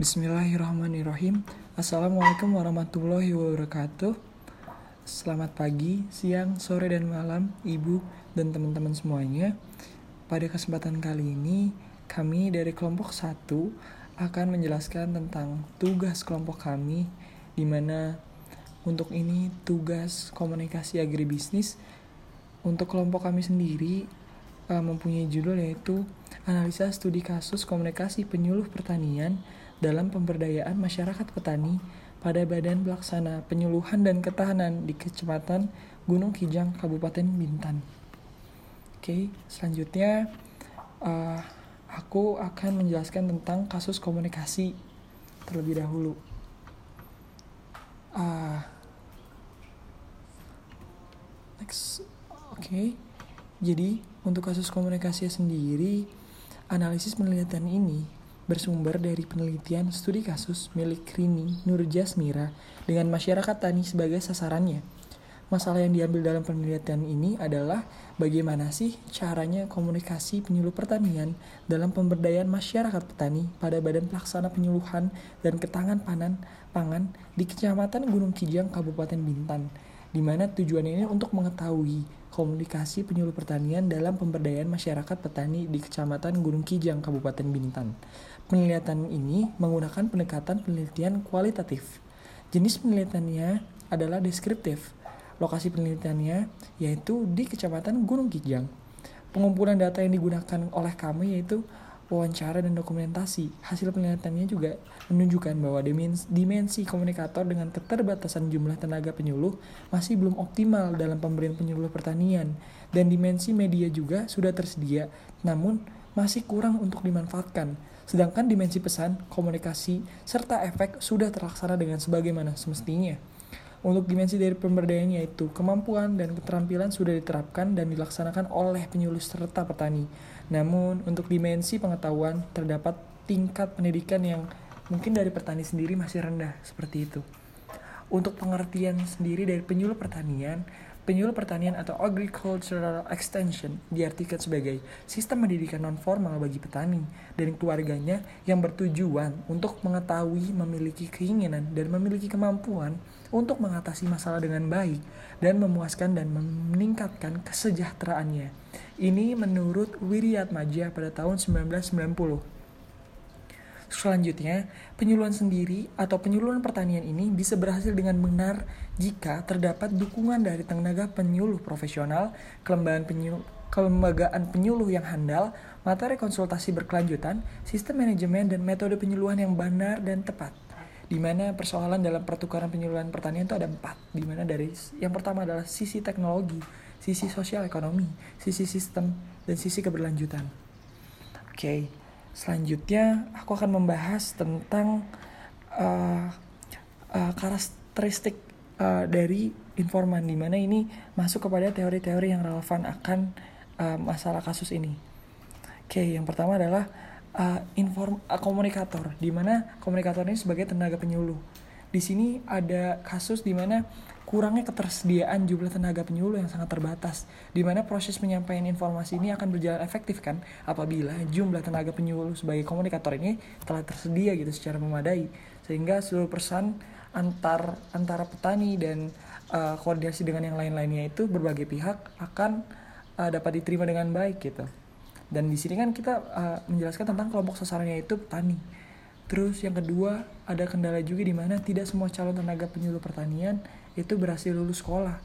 Bismillahirrahmanirrahim. Assalamualaikum warahmatullahi wabarakatuh. Selamat pagi, siang, sore, dan malam Ibu dan teman-teman semuanya. Pada kesempatan kali ini Kami dari kelompok 1 Akan menjelaskan tentang tugas kelompok kami di mana untuk ini tugas komunikasi agribisnis Untuk kelompok kami sendiri uh, mempunyai judul yaitu Analisa Studi Kasus Komunikasi Penyuluh Pertanian dalam pemberdayaan masyarakat petani pada Badan Pelaksana Penyuluhan dan Ketahanan di Kecamatan Gunung Kijang, Kabupaten Bintan. Oke, selanjutnya uh, aku akan menjelaskan tentang kasus komunikasi terlebih dahulu. Uh, next, oke. Okay. Jadi untuk kasus komunikasi sendiri, analisis penelitian ini bersumber dari penelitian studi kasus milik Rini Nurjasmira dengan masyarakat tani sebagai sasarannya. Masalah yang diambil dalam penelitian ini adalah bagaimana sih caranya komunikasi penyuluh pertanian dalam pemberdayaan masyarakat petani pada Badan Pelaksana Penyuluhan dan Ketangan Panan Pangan di Kecamatan Gunung Kijang, Kabupaten Bintan, di mana tujuannya ini untuk mengetahui komunikasi penyuluh pertanian dalam pemberdayaan masyarakat petani di Kecamatan Gunung Kijang, Kabupaten Bintan. Penelitian ini menggunakan pendekatan penelitian kualitatif. Jenis penelitiannya adalah deskriptif. Lokasi penelitiannya yaitu di Kecamatan Gunung Kijang. Pengumpulan data yang digunakan oleh kami yaitu wawancara dan dokumentasi. Hasil penelitiannya juga menunjukkan bahwa dimensi komunikator dengan keterbatasan jumlah tenaga penyuluh masih belum optimal dalam pemberian penyuluh pertanian dan dimensi media juga sudah tersedia namun masih kurang untuk dimanfaatkan Sedangkan dimensi pesan, komunikasi, serta efek sudah terlaksana dengan sebagaimana semestinya. Untuk dimensi dari pemberdayaan yaitu kemampuan dan keterampilan sudah diterapkan dan dilaksanakan oleh penyuluh serta petani. Namun untuk dimensi pengetahuan terdapat tingkat pendidikan yang mungkin dari petani sendiri masih rendah seperti itu. Untuk pengertian sendiri dari penyuluh pertanian, Penyuluh pertanian atau agricultural extension diartikan sebagai sistem pendidikan non formal bagi petani dan keluarganya yang bertujuan untuk mengetahui, memiliki keinginan dan memiliki kemampuan untuk mengatasi masalah dengan baik dan memuaskan dan meningkatkan kesejahteraannya. Ini menurut Wiryatmaja pada tahun 1990. Selanjutnya, penyuluhan sendiri atau penyuluhan pertanian ini bisa berhasil dengan benar jika terdapat dukungan dari tenaga penyuluh profesional, kelembagaan penyuluh, kelembagaan penyuluh yang handal, materi konsultasi berkelanjutan, sistem manajemen dan metode penyuluhan yang benar dan tepat. Di mana persoalan dalam pertukaran penyuluhan pertanian itu ada empat. Di mana dari yang pertama adalah sisi teknologi, sisi sosial ekonomi, sisi sistem, dan sisi keberlanjutan. Oke, okay. Selanjutnya, aku akan membahas tentang uh, uh, karakteristik uh, dari informan, di mana ini masuk kepada teori-teori yang relevan akan uh, masalah kasus ini. Oke, okay, yang pertama adalah uh, inform uh, komunikator, di mana komunikator ini sebagai tenaga penyuluh. Di sini ada kasus di mana kurangnya ketersediaan jumlah tenaga penyuluh yang sangat terbatas, di mana proses penyampaian informasi ini akan berjalan efektif kan apabila jumlah tenaga penyuluh sebagai komunikator ini telah tersedia gitu secara memadai, sehingga seluruh pesan antar antara petani dan uh, koordinasi dengan yang lain-lainnya itu berbagai pihak akan uh, dapat diterima dengan baik gitu. Dan di sini kan kita uh, menjelaskan tentang kelompok sasarannya itu petani. Terus yang kedua ada kendala juga di mana tidak semua calon tenaga penyuluh pertanian itu berhasil lulus sekolah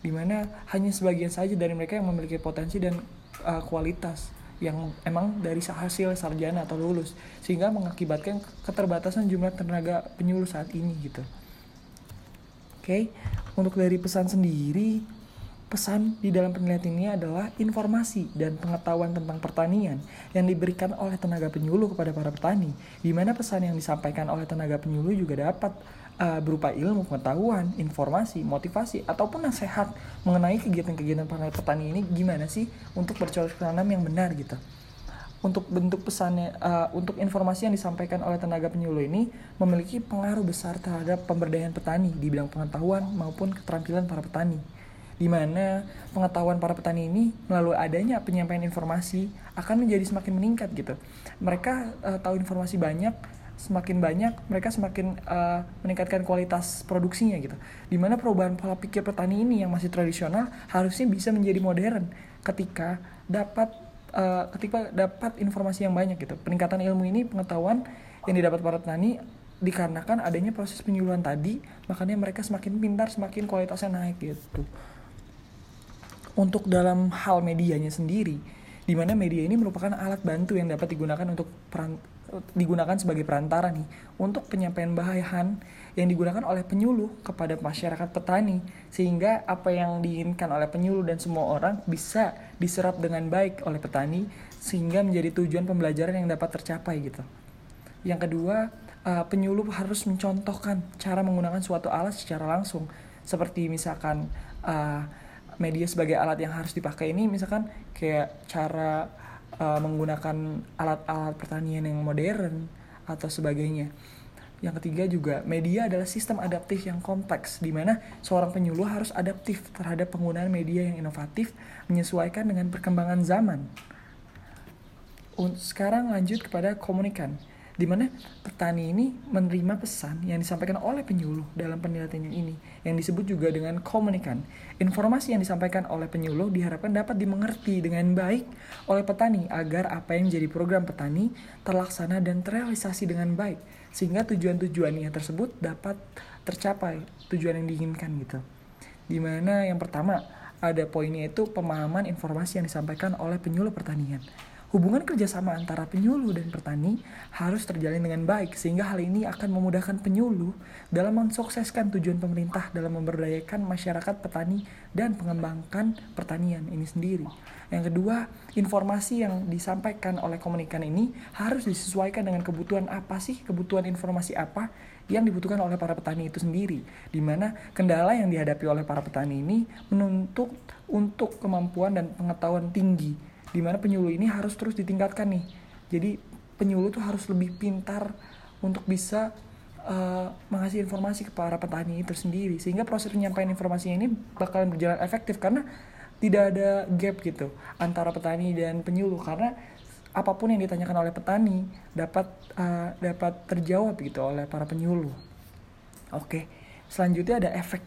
di mana hanya sebagian saja dari mereka yang memiliki potensi dan uh, kualitas yang emang dari hasil sarjana atau lulus sehingga mengakibatkan keterbatasan jumlah tenaga penyuluh saat ini gitu. Oke, okay. untuk dari pesan sendiri Pesan di dalam penelitian ini adalah informasi dan pengetahuan tentang pertanian yang diberikan oleh tenaga penyuluh kepada para petani, di mana pesan yang disampaikan oleh tenaga penyuluh juga dapat uh, berupa ilmu, pengetahuan, informasi, motivasi, ataupun nasihat mengenai kegiatan-kegiatan para petani ini gimana sih untuk bercocok tanam yang benar gitu. Untuk bentuk pesannya, uh, untuk informasi yang disampaikan oleh tenaga penyuluh ini memiliki pengaruh besar terhadap pemberdayaan petani di bidang pengetahuan maupun keterampilan para petani di mana pengetahuan para petani ini melalui adanya penyampaian informasi akan menjadi semakin meningkat gitu. Mereka uh, tahu informasi banyak semakin banyak mereka semakin uh, meningkatkan kualitas produksinya gitu. Di mana perubahan pola pikir petani ini yang masih tradisional harusnya bisa menjadi modern ketika dapat uh, ketika dapat informasi yang banyak gitu. Peningkatan ilmu ini pengetahuan yang didapat para petani dikarenakan adanya proses penyuluhan tadi makanya mereka semakin pintar semakin kualitasnya naik gitu untuk dalam hal medianya sendiri di mana media ini merupakan alat bantu yang dapat digunakan untuk peran, digunakan sebagai perantara nih untuk penyampaian bahan yang digunakan oleh penyuluh kepada masyarakat petani sehingga apa yang diinginkan oleh penyuluh dan semua orang bisa diserap dengan baik oleh petani sehingga menjadi tujuan pembelajaran yang dapat tercapai gitu. Yang kedua, uh, penyuluh harus mencontohkan cara menggunakan suatu alat secara langsung seperti misalkan uh, media sebagai alat yang harus dipakai ini misalkan kayak cara uh, menggunakan alat-alat pertanian yang modern atau sebagainya. Yang ketiga juga media adalah sistem adaptif yang kompleks di mana seorang penyuluh harus adaptif terhadap penggunaan media yang inovatif menyesuaikan dengan perkembangan zaman. Sekarang lanjut kepada komunikan di mana petani ini menerima pesan yang disampaikan oleh penyuluh dalam penelitian ini yang disebut juga dengan komunikan. Informasi yang disampaikan oleh penyuluh diharapkan dapat dimengerti dengan baik oleh petani agar apa yang menjadi program petani terlaksana dan terrealisasi dengan baik sehingga tujuan-tujuan yang tersebut dapat tercapai tujuan yang diinginkan gitu. Di mana yang pertama ada poinnya itu pemahaman informasi yang disampaikan oleh penyuluh pertanian. Hubungan kerjasama antara penyuluh dan petani harus terjalin dengan baik sehingga hal ini akan memudahkan penyuluh dalam mensukseskan tujuan pemerintah dalam memberdayakan masyarakat petani dan mengembangkan pertanian ini sendiri. Yang kedua, informasi yang disampaikan oleh komunikan ini harus disesuaikan dengan kebutuhan apa sih, kebutuhan informasi apa yang dibutuhkan oleh para petani itu sendiri. Di mana kendala yang dihadapi oleh para petani ini menuntut untuk kemampuan dan pengetahuan tinggi di mana penyuluh ini harus terus ditingkatkan nih jadi penyuluh tuh harus lebih pintar untuk bisa uh, mengasih informasi ke para petani itu sendiri sehingga proses penyampaian informasi ini bakalan berjalan efektif karena tidak ada gap gitu antara petani dan penyuluh karena apa pun yang ditanyakan oleh petani dapat uh, dapat terjawab gitu oleh para penyuluh. Oke, selanjutnya ada efek.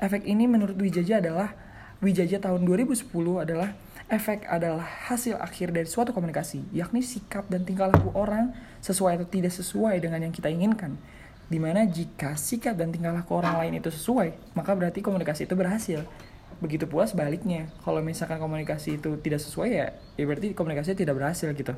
Efek ini menurut Wijaja adalah Wijaja tahun 2010 adalah Efek adalah hasil akhir dari suatu komunikasi, yakni sikap dan tingkah laku orang sesuai atau tidak sesuai dengan yang kita inginkan. Di mana jika sikap dan tingkah laku orang lain itu sesuai, maka berarti komunikasi itu berhasil. Begitu pula sebaliknya, kalau misalkan komunikasi itu tidak sesuai ya, ya berarti komunikasi tidak berhasil gitu.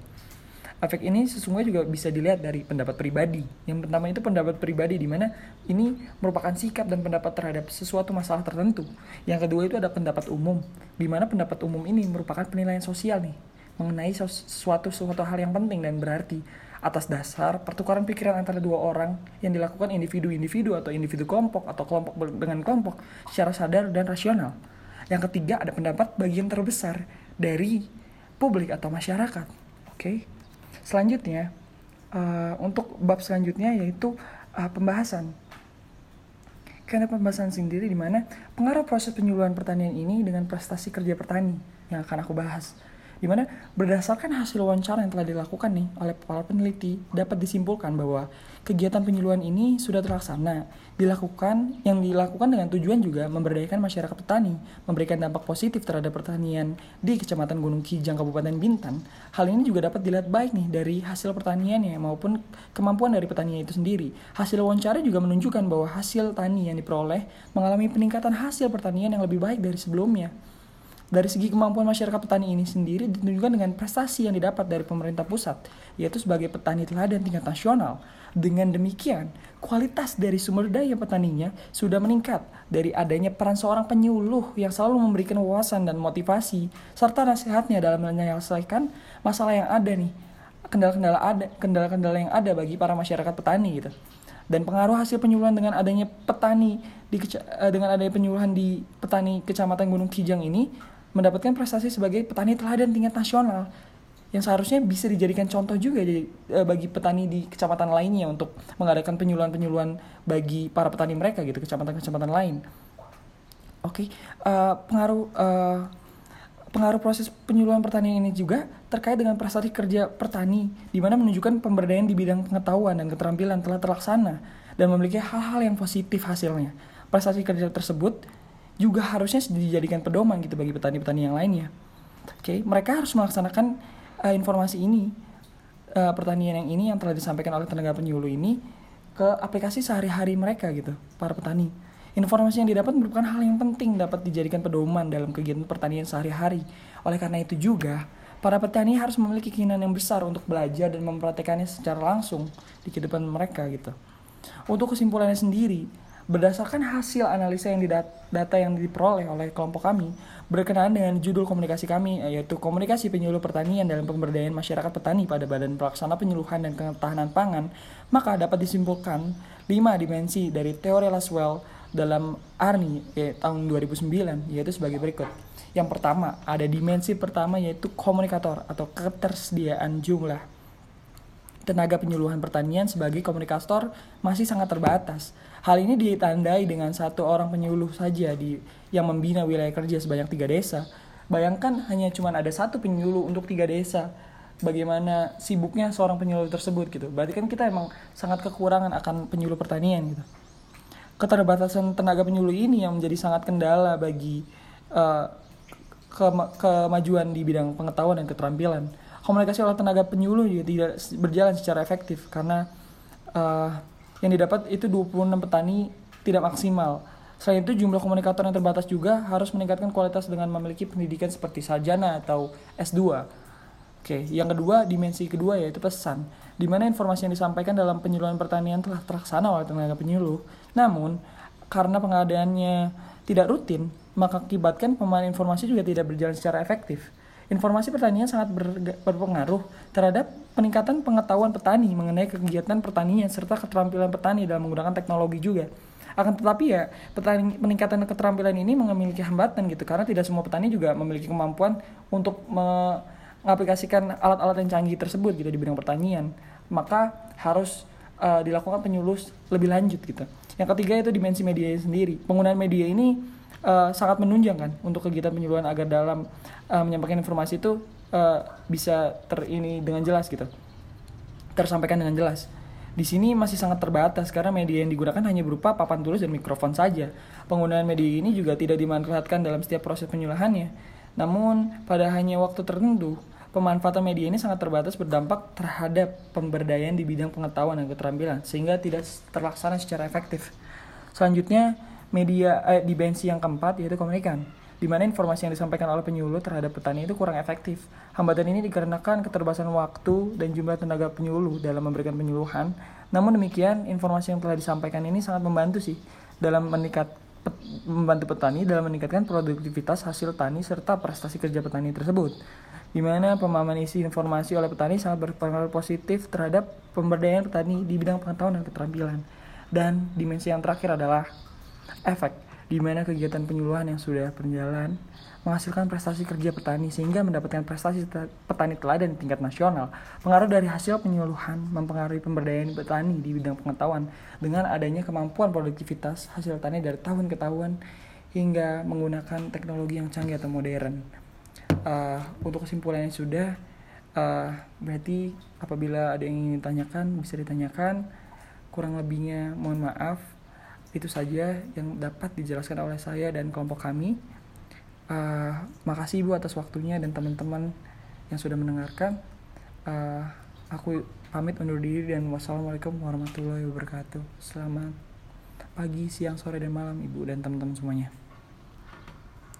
Efek ini sesungguhnya juga bisa dilihat dari pendapat pribadi. Yang pertama itu pendapat pribadi di mana ini merupakan sikap dan pendapat terhadap sesuatu masalah tertentu. Yang kedua itu ada pendapat umum, di mana pendapat umum ini merupakan penilaian sosial nih mengenai sesuatu sesuatu hal yang penting dan berarti atas dasar pertukaran pikiran antara dua orang yang dilakukan individu-individu atau individu kelompok atau kelompok dengan kelompok secara sadar dan rasional. Yang ketiga ada pendapat bagian terbesar dari publik atau masyarakat. Oke. Okay? Selanjutnya, uh, untuk bab selanjutnya yaitu uh, pembahasan. Karena pembahasan sendiri di mana pengaruh proses penyuluhan pertanian ini dengan prestasi kerja petani yang akan aku bahas. Di mana berdasarkan hasil wawancara yang telah dilakukan nih oleh para peneliti dapat disimpulkan bahwa kegiatan penyuluhan ini sudah terlaksana, dilakukan yang dilakukan dengan tujuan juga memberdayakan masyarakat petani, memberikan dampak positif terhadap pertanian di Kecamatan Gunung Kijang Kabupaten Bintan. Hal ini juga dapat dilihat baik nih dari hasil pertaniannya maupun kemampuan dari petani itu sendiri. Hasil wawancara juga menunjukkan bahwa hasil tani yang diperoleh mengalami peningkatan hasil pertanian yang lebih baik dari sebelumnya. Dari segi kemampuan masyarakat petani ini sendiri ditunjukkan dengan prestasi yang didapat dari pemerintah pusat, yaitu sebagai petani teladan tingkat nasional. Dengan demikian, kualitas dari sumber daya petaninya sudah meningkat dari adanya peran seorang penyuluh yang selalu memberikan wawasan dan motivasi serta nasihatnya dalam menyelesaikan masalah yang ada nih, kendala-kendala ada, kendala-kendala yang ada bagi para masyarakat petani gitu. Dan pengaruh hasil penyuluhan dengan adanya petani di eh, dengan adanya penyuluhan di petani Kecamatan Gunung Kijang ini mendapatkan prestasi sebagai petani teladan tingkat nasional yang seharusnya bisa dijadikan contoh juga jadi, e, bagi petani di kecamatan lainnya untuk mengadakan penyuluhan-penyuluhan bagi para petani mereka gitu kecamatan-kecamatan lain. Oke, okay. uh, e, pengaruh uh, pengaruh proses penyuluhan pertanian ini juga terkait dengan prestasi kerja petani, di mana menunjukkan pemberdayaan di bidang pengetahuan dan keterampilan telah terlaksana dan memiliki hal-hal yang positif hasilnya. Prestasi kerja tersebut juga harusnya dijadikan pedoman gitu bagi petani-petani yang lainnya. Oke, okay? mereka harus melaksanakan uh, informasi ini, uh, pertanian yang ini yang telah disampaikan oleh tenaga penyuluh ini ke aplikasi sehari-hari mereka gitu, para petani. Informasi yang didapat merupakan hal yang penting dapat dijadikan pedoman dalam kegiatan pertanian sehari-hari. Oleh karena itu juga, para petani harus memiliki keinginan yang besar untuk belajar dan mempraktekannya secara langsung di kehidupan mereka gitu. Untuk kesimpulannya sendiri, berdasarkan hasil analisa yang data yang diperoleh oleh kelompok kami berkenaan dengan judul komunikasi kami yaitu komunikasi penyuluh pertanian dalam pemberdayaan masyarakat petani pada Badan Pelaksana Penyuluhan dan Ketahanan Pangan, maka dapat disimpulkan lima dimensi dari teori Laswell dalam ARNI ya, tahun 2009 yaitu sebagai berikut. Yang pertama, ada dimensi pertama yaitu komunikator atau ketersediaan jumlah. Tenaga penyuluhan pertanian sebagai komunikator masih sangat terbatas. Hal ini ditandai dengan satu orang penyuluh saja di yang membina wilayah kerja sebanyak tiga desa. Bayangkan hanya cuma ada satu penyuluh untuk tiga desa. Bagaimana sibuknya seorang penyuluh tersebut gitu. Berarti kan kita emang sangat kekurangan akan penyuluh pertanian gitu keterbatasan tenaga penyuluh ini yang menjadi sangat kendala bagi uh, ke kemajuan di bidang pengetahuan dan keterampilan. Komunikasi oleh tenaga penyuluh juga tidak berjalan secara efektif karena uh, yang didapat itu 26 petani tidak maksimal. Selain itu jumlah komunikator yang terbatas juga harus meningkatkan kualitas dengan memiliki pendidikan seperti sarjana atau S2 Oke, yang kedua, dimensi kedua yaitu pesan, di mana informasi yang disampaikan dalam penyuluhan pertanian telah terlaksana oleh tenaga penyuluh. Namun, karena pengadaannya tidak rutin, maka akibatkan pemahaman informasi juga tidak berjalan secara efektif. Informasi pertanian sangat berpengaruh terhadap peningkatan pengetahuan petani mengenai kegiatan pertanian serta keterampilan petani dalam menggunakan teknologi juga. Akan tetapi ya petani, peningkatan keterampilan ini memiliki hambatan gitu karena tidak semua petani juga memiliki kemampuan untuk me mengaplikasikan alat-alat yang canggih tersebut gitu di bidang pertanian, maka harus uh, dilakukan penyuluh lebih lanjut gitu. Yang ketiga itu dimensi media sendiri. Penggunaan media ini uh, sangat menunjang kan untuk kegiatan penyuluhan agar dalam uh, menyampaikan informasi itu uh, bisa ter ini dengan jelas gitu. Tersampaikan dengan jelas. Di sini masih sangat terbatas karena media yang digunakan hanya berupa papan tulis dan mikrofon saja. Penggunaan media ini juga tidak dimanfaatkan dalam setiap proses penyuluhannya. Namun, pada hanya waktu tertentu, pemanfaatan media ini sangat terbatas berdampak terhadap pemberdayaan di bidang pengetahuan dan keterampilan sehingga tidak terlaksana secara efektif. Selanjutnya, media eh, dimensi yang keempat yaitu komunikan di mana informasi yang disampaikan oleh penyuluh terhadap petani itu kurang efektif. Hambatan ini dikarenakan keterbatasan waktu dan jumlah tenaga penyuluh dalam memberikan penyuluhan. Namun demikian, informasi yang telah disampaikan ini sangat membantu sih dalam meningkat membantu petani dalam meningkatkan produktivitas hasil tani serta prestasi kerja petani tersebut di mana pemahaman isi informasi oleh petani sangat berpengaruh positif terhadap pemberdayaan petani di bidang pengetahuan dan keterampilan. Dan dimensi yang terakhir adalah efek, di mana kegiatan penyuluhan yang sudah berjalan menghasilkan prestasi kerja petani sehingga mendapatkan prestasi petani teladan di tingkat nasional. Pengaruh dari hasil penyuluhan mempengaruhi pemberdayaan petani di bidang pengetahuan dengan adanya kemampuan produktivitas hasil tani dari tahun ke tahun hingga menggunakan teknologi yang canggih atau modern. Uh, untuk kesimpulannya sudah uh, berarti apabila ada yang ingin ditanyakan bisa ditanyakan. Kurang lebihnya mohon maaf itu saja yang dapat dijelaskan oleh saya dan kelompok kami. Uh, makasih ibu atas waktunya dan teman-teman yang sudah mendengarkan. Uh, aku pamit undur diri dan wassalamualaikum warahmatullahi wabarakatuh. Selamat pagi siang sore dan malam ibu dan teman-teman semuanya.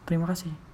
Terima kasih